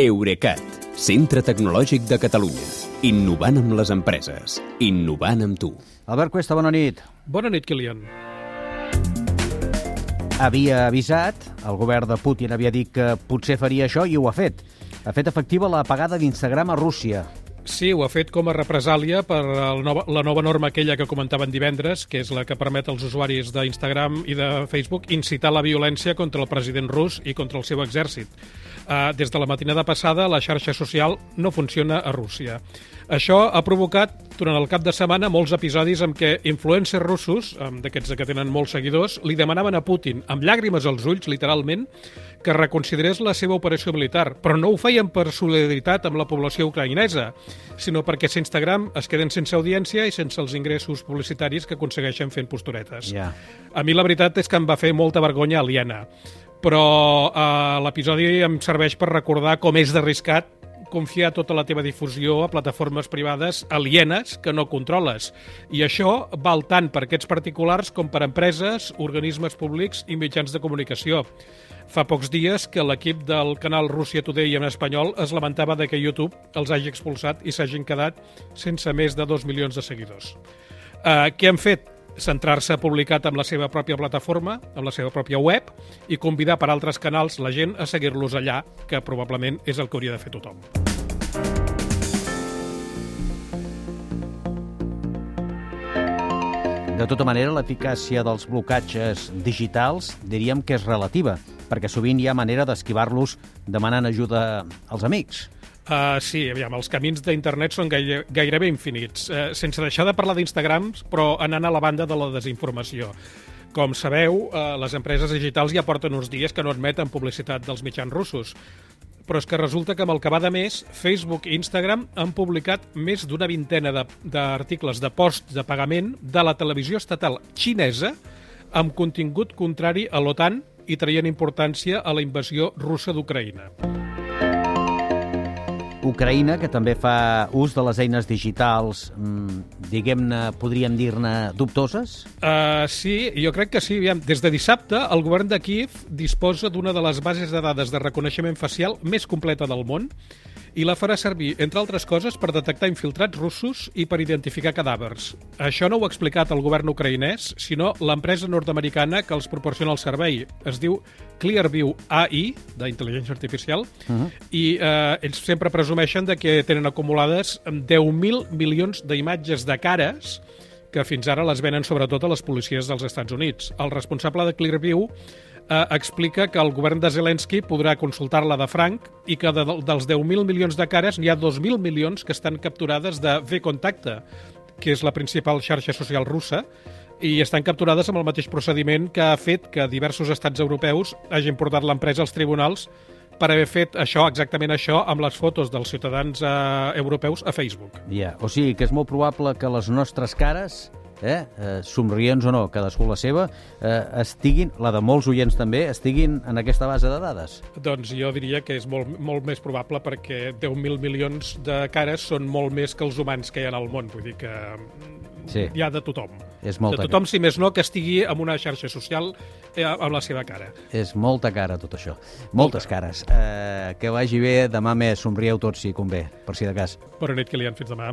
Eurecat, centre tecnològic de Catalunya. Innovant amb les empreses. Innovant amb tu. Albert Cuesta, bona nit. Bona nit, Kilian. Havia avisat, el govern de Putin havia dit que potser faria això i ho ha fet. Ha fet efectiva la pagada d'Instagram a Rússia. Sí, ho ha fet com a represàlia per nova, la nova norma aquella que comentaven divendres, que és la que permet als usuaris d'Instagram i de Facebook incitar la violència contra el president rus i contra el seu exèrcit. Uh, des de la matinada passada, la xarxa social no funciona a Rússia. Això ha provocat, durant el cap de setmana, molts episodis en què influencers russos, d'aquests que tenen molts seguidors, li demanaven a Putin, amb llàgrimes als ulls, literalment, que reconsiderés la seva operació militar, però no ho feien per solidaritat amb la població ucraïnesa, sinó perquè sense Instagram es queden sense audiència i sense els ingressos publicitaris que aconsegueixen fent posturetes. Ja. A mi la veritat és que em va fer molta vergonya aliena, però eh, l'episodi em serveix per recordar com és d'arriscat confiar tota la teva difusió a plataformes privades alienes que no controles. I això val tant per aquests particulars com per empreses, organismes públics i mitjans de comunicació. Fa pocs dies que l'equip del canal Russia Today en espanyol es lamentava de que YouTube els hagi expulsat i s'hagin quedat sense més de 2 milions de seguidors. Uh, què han fet? centrar-se publicat amb la seva pròpia plataforma, amb la seva pròpia web, i convidar per altres canals la gent a seguir-los allà, que probablement és el que hauria de fer tothom. De tota manera, l'eficàcia dels blocatges digitals diríem que és relativa, perquè sovint hi ha manera d'esquivar-los demanant ajuda als amics. Uh, sí, aviam, els camins d'internet són gaire, gairebé infinits, uh, sense deixar de parlar d'Instagram, però anant a la banda de la desinformació. Com sabeu, uh, les empreses digitals ja porten uns dies que no admeten publicitat dels mitjans russos. Però és que resulta que amb el que va de més, Facebook i Instagram han publicat més d'una vintena d'articles de, de posts de pagament de la televisió estatal xinesa amb contingut contrari a l'OTAN i traient importància a la invasió russa d'Ucraïna. Ucraïna, que també fa ús de les eines digitals, mmm, diguem-ne, podríem dir-ne, dubtoses? Uh, sí, jo crec que sí. Aviam, des de dissabte, el govern de Kiev disposa d'una de les bases de dades de reconeixement facial més completa del món i la farà servir, entre altres coses, per detectar infiltrats russos i per identificar cadàvers. Això no ho ha explicat el govern ucraïnès, sinó l'empresa nord-americana que els proporciona el servei. Es diu Clearview AI, d'intel·ligència artificial, uh -huh. i eh, ells sempre presumeixen de que tenen acumulades 10.000 milions d'imatges de cares que fins ara les venen sobretot a les policies dels Estats Units. El responsable de Clearview eh, explica que el govern de Zelensky podrà consultar-la de franc i que de, dels 10.000 milions de cares n'hi ha 2.000 milions que estan capturades de V-Contacte, que és la principal xarxa social russa, i estan capturades amb el mateix procediment que ha fet que diversos estats europeus hagin portat l'empresa als tribunals per haver fet això, exactament això, amb les fotos dels ciutadans eh, europeus a Facebook. Ja, yeah. o sigui que és molt probable que les nostres cares eh, eh, somrients o no, cadascú la seva, eh, estiguin, la de molts oients també, estiguin en aquesta base de dades? Doncs jo diria que és molt, molt més probable perquè 10.000 milions de cares són molt més que els humans que hi ha al món, vull dir que sí. hi ha de tothom. És molta de tothom, si més no, que estigui en una xarxa social eh, amb la seva cara. És molta cara, tot això. Moltes molta. cares. Eh, que vagi bé, demà més, somrieu tots si convé, per si de cas. Bona nit, Kilian, fins demà.